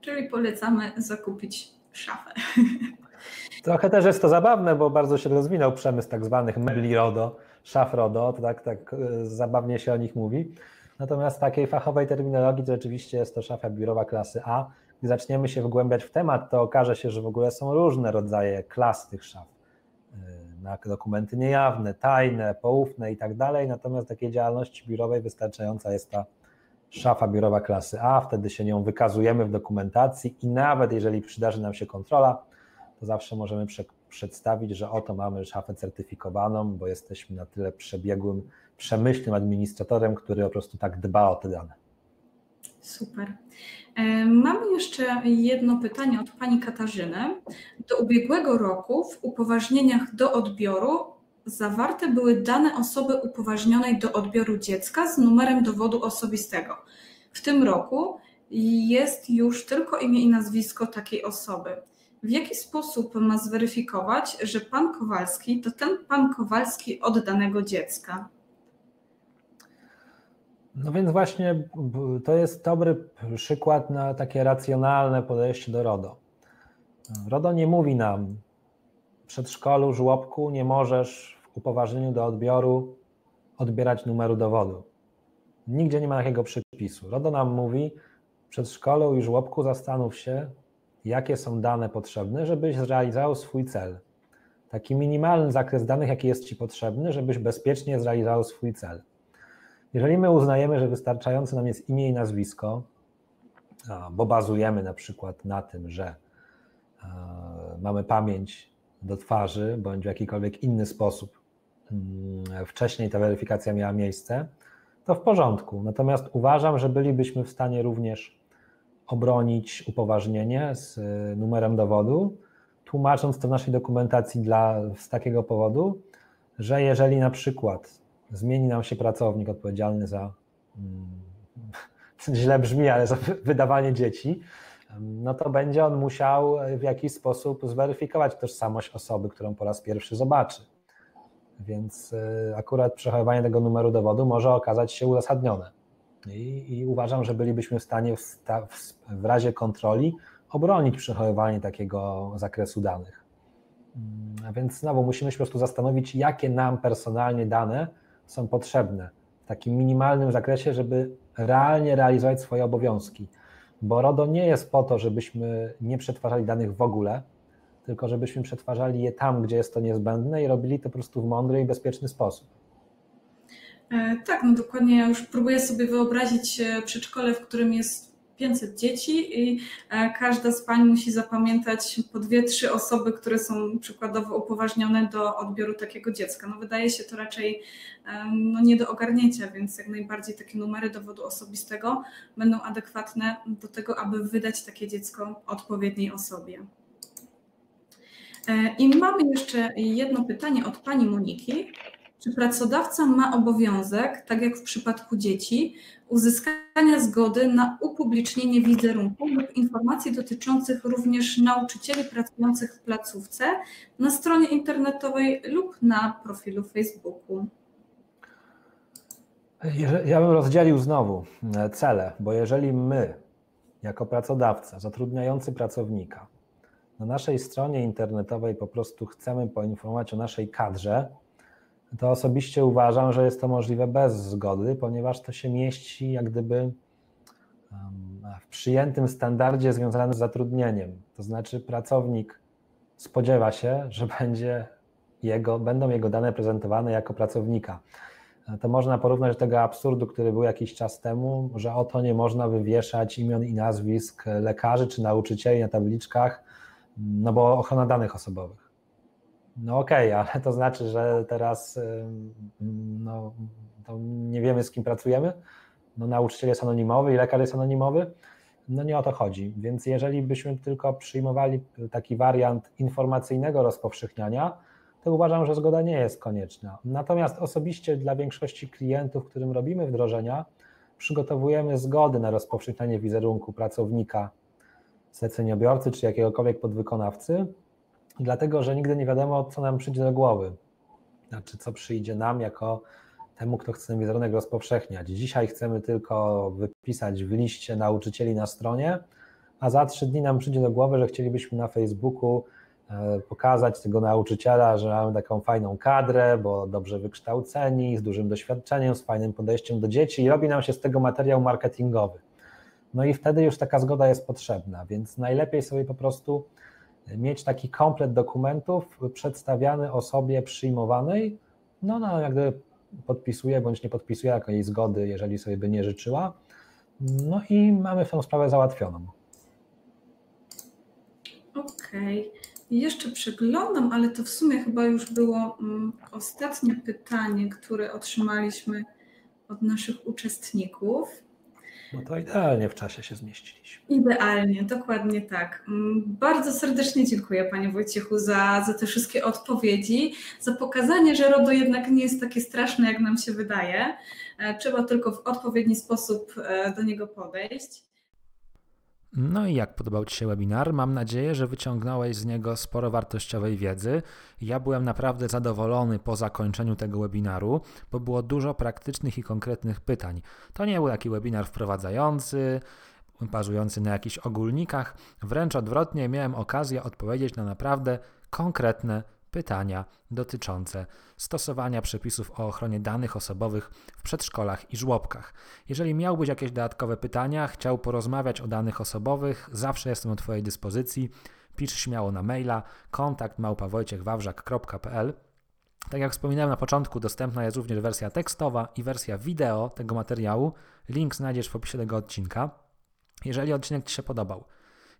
S2: Czyli polecamy zakupić szafę.
S3: Trochę też jest to zabawne, bo bardzo się rozwinął przemysł tak zwanych mebli RODO, szaf RODO, to tak, tak e, zabawnie się o nich mówi. Natomiast takiej fachowej terminologii to rzeczywiście jest to szafa biurowa klasy A. Gdy zaczniemy się wgłębiać w temat, to okaże się, że w ogóle są różne rodzaje klas tych szaf. Na dokumenty niejawne, tajne, poufne i tak dalej. Natomiast takiej działalności biurowej wystarczająca jest ta szafa biurowa klasy A, wtedy się nią wykazujemy w dokumentacji i nawet jeżeli przydarzy nam się kontrola, to zawsze możemy prze przedstawić, że oto mamy szafę certyfikowaną, bo jesteśmy na tyle przebiegłym, przemyślnym administratorem, który po prostu tak dba o te dane.
S2: Super. E, mamy jeszcze jedno pytanie od pani Katarzyny. Do ubiegłego roku w upoważnieniach do odbioru zawarte były dane osoby upoważnionej do odbioru dziecka z numerem dowodu osobistego. W tym roku jest już tylko imię i nazwisko takiej osoby. W jaki sposób ma zweryfikować, że pan Kowalski to ten pan Kowalski od danego dziecka?
S3: No więc właśnie to jest dobry przykład na takie racjonalne podejście do RODO. RODO nie mówi nam, przedszkolu, żłobku nie możesz w upoważnieniu do odbioru odbierać numeru dowodu. Nigdzie nie ma takiego przypisu. RODO nam mówi, w przedszkolu i żłobku zastanów się, jakie są dane potrzebne, żebyś zrealizował swój cel. Taki minimalny zakres danych, jaki jest Ci potrzebny, żebyś bezpiecznie zrealizował swój cel. Jeżeli my uznajemy, że wystarczające nam jest imię i nazwisko, bo bazujemy na przykład na tym, że mamy pamięć do twarzy, bądź w jakikolwiek inny sposób mm, wcześniej ta weryfikacja miała miejsce, to w porządku. Natomiast uważam, że bylibyśmy w stanie również obronić upoważnienie z y, numerem dowodu, tłumacząc to w naszej dokumentacji dla, z takiego powodu, że jeżeli na przykład zmieni nam się pracownik odpowiedzialny za, mm, źle brzmi, ale za wydawanie dzieci, no to będzie on musiał w jakiś sposób zweryfikować tożsamość osoby, którą po raz pierwszy zobaczy. Więc y, akurat przechowywanie tego numeru dowodu może okazać się uzasadnione. I, i uważam, że bylibyśmy w stanie w, w, razie kontroli obronić przechowywanie takiego zakresu danych. Mm, a więc znowu musimy się po prostu zastanowić, jakie nam personalnie dane są potrzebne w takim minimalnym zakresie, żeby realnie realizować swoje obowiązki bo RODO nie jest po to, żebyśmy nie przetwarzali danych w ogóle, tylko żebyśmy przetwarzali je tam, gdzie jest to niezbędne i robili to po prostu w mądry i bezpieczny sposób.
S2: E, tak, no dokładnie. Ja już próbuję sobie wyobrazić e, przedszkole, w którym jest 500 dzieci i e, każda z pań musi zapamiętać po dwie, trzy osoby, które są przykładowo upoważnione do odbioru takiego dziecka. No wydaje się to raczej no, nie do ogarnięcia, więc jak najbardziej takie numery dowodu osobistego będą adekwatne do tego, aby wydać takie dziecko odpowiedniej osobie. E, I mamy jeszcze jedno pytanie od pani Moniki. Czy pracodawca ma obowiązek, tak jak w przypadku dzieci, uzyskania zgody na upublicznienie wizerunku lub informacji dotyczących również nauczycieli pracujących w placówce na stronie internetowej lub na profilu Facebooku?
S3: Ja bym rozdzielił znowu e, cele, bo jeżeli my, jako pracodawca zatrudniający pracownika, na naszej stronie internetowej po prostu chcemy poinformować o naszej kadrze, to osobiście uważam, że jest to możliwe bez zgody, ponieważ to się mieści jak gdyby w przyjętym standardzie związanym z zatrudnieniem. To znaczy pracownik spodziewa się, że będzie jego, będą jego dane prezentowane jako pracownika. To można porównać do tego absurdu, który był jakiś czas temu, że oto nie można wywieszać imion i nazwisk lekarzy czy nauczycieli na tabliczkach, no bo ochrona danych osobowych. No okej, okay, ale to znaczy, że teraz no, nie wiemy, z kim pracujemy. No, nauczyciel jest anonimowy i lekarz jest anonimowy. No nie o to chodzi. Więc jeżeli byśmy tylko przyjmowali taki wariant informacyjnego rozpowszechniania, to uważam, że zgoda nie jest konieczna. Natomiast osobiście dla większości klientów, którym robimy wdrożenia, przygotowujemy zgody na rozpowszechnianie wizerunku pracownika, zleceniobiorcy czy jakiegokolwiek podwykonawcy, dlatego że nigdy nie wiadomo, co nam przyjdzie do głowy. Znaczy, co przyjdzie nam jako temu, kto chce wizerunek rozpowszechniać. Dzisiaj chcemy tylko wypisać w liście nauczycieli na stronie, a za trzy dni nam przyjdzie do głowy, że chcielibyśmy na Facebooku
S4: e, pokazać tego nauczyciela, że mamy taką fajną kadrę, bo dobrze wykształceni, z dużym doświadczeniem, z fajnym podejściem do dzieci i robi nam się z tego materiał marketingowy. No i wtedy już taka zgoda jest potrzebna, więc najlepiej sobie po prostu mieć taki komplet dokumentów przedstawiany osobie przyjmowanej, no, no jak gdyby podpisuje bądź nie podpisuje jako jej zgody, jeżeli sobie by nie życzyła. No i mamy tę sprawę załatwioną.
S2: Okej. Okay. Jeszcze przeglądam, ale to w sumie chyba już było um, ostatnie pytanie, które otrzymaliśmy od naszych uczestników.
S4: No to idealnie w czasie się zmieściliśmy.
S2: Idealnie, dokładnie tak. Mm, bardzo serdecznie dziękuję Panie Wojciechu za, za te wszystkie odpowiedzi, za pokazanie, że RODO jednak nie jest takie straszne, jak nam się wydaje. E, trzeba tylko w odpowiedni sposób e, do niego podejść.
S3: No i jak podobał Ci się webinar? Mam nadzieję, że wyciągnąłeś z niego sporo wartościowej wiedzy. Ja byłem naprawdę zadowolony po zakończeniu tego webinaru, bo było dużo praktycznych i konkretnych pytań. To nie był taki webinar wprowadzający, bazujący na jakichś ogólnikach. Wręcz odwrotnie, miałem okazję odpowiedzieć na naprawdę konkretne pytania dotyczące stosowania przepisów o ochronie danych osobowych w przedszkolach i żłobkach. Jeżeli miałbyś jakieś dodatkowe pytania, chciał porozmawiać o danych osobowych, zawsze jestem do Twojej dyspozycji. Pisz śmiało na maila kontakt małpawojciechwawrzak.pl tak jak wspominałem na początku, dostępna jest również wersja tekstowa i wersja wideo tego materiału. Link znajdziesz w opisie tego odcinka. Jeżeli odcinek Ci się podobał,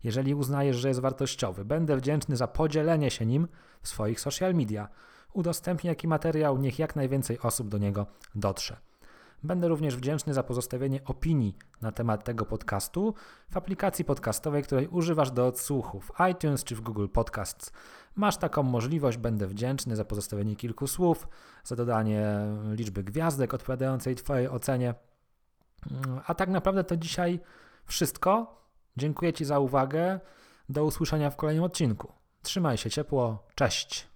S3: jeżeli uznajesz, że jest wartościowy, będę wdzięczny za podzielenie się nim w swoich social media. Udostępnij jaki materiał, niech jak najwięcej osób do niego dotrze. Będę również wdzięczny za pozostawienie opinii na temat tego podcastu w aplikacji podcastowej, której używasz do odsłuchu w iTunes czy w Google Podcasts. Masz taką możliwość, będę wdzięczny za pozostawienie kilku słów, za dodanie liczby gwiazdek odpowiadającej Twojej ocenie. A tak naprawdę to dzisiaj wszystko. Dziękuję Ci za uwagę. Do usłyszenia w kolejnym odcinku. Trzymaj się ciepło. Cześć.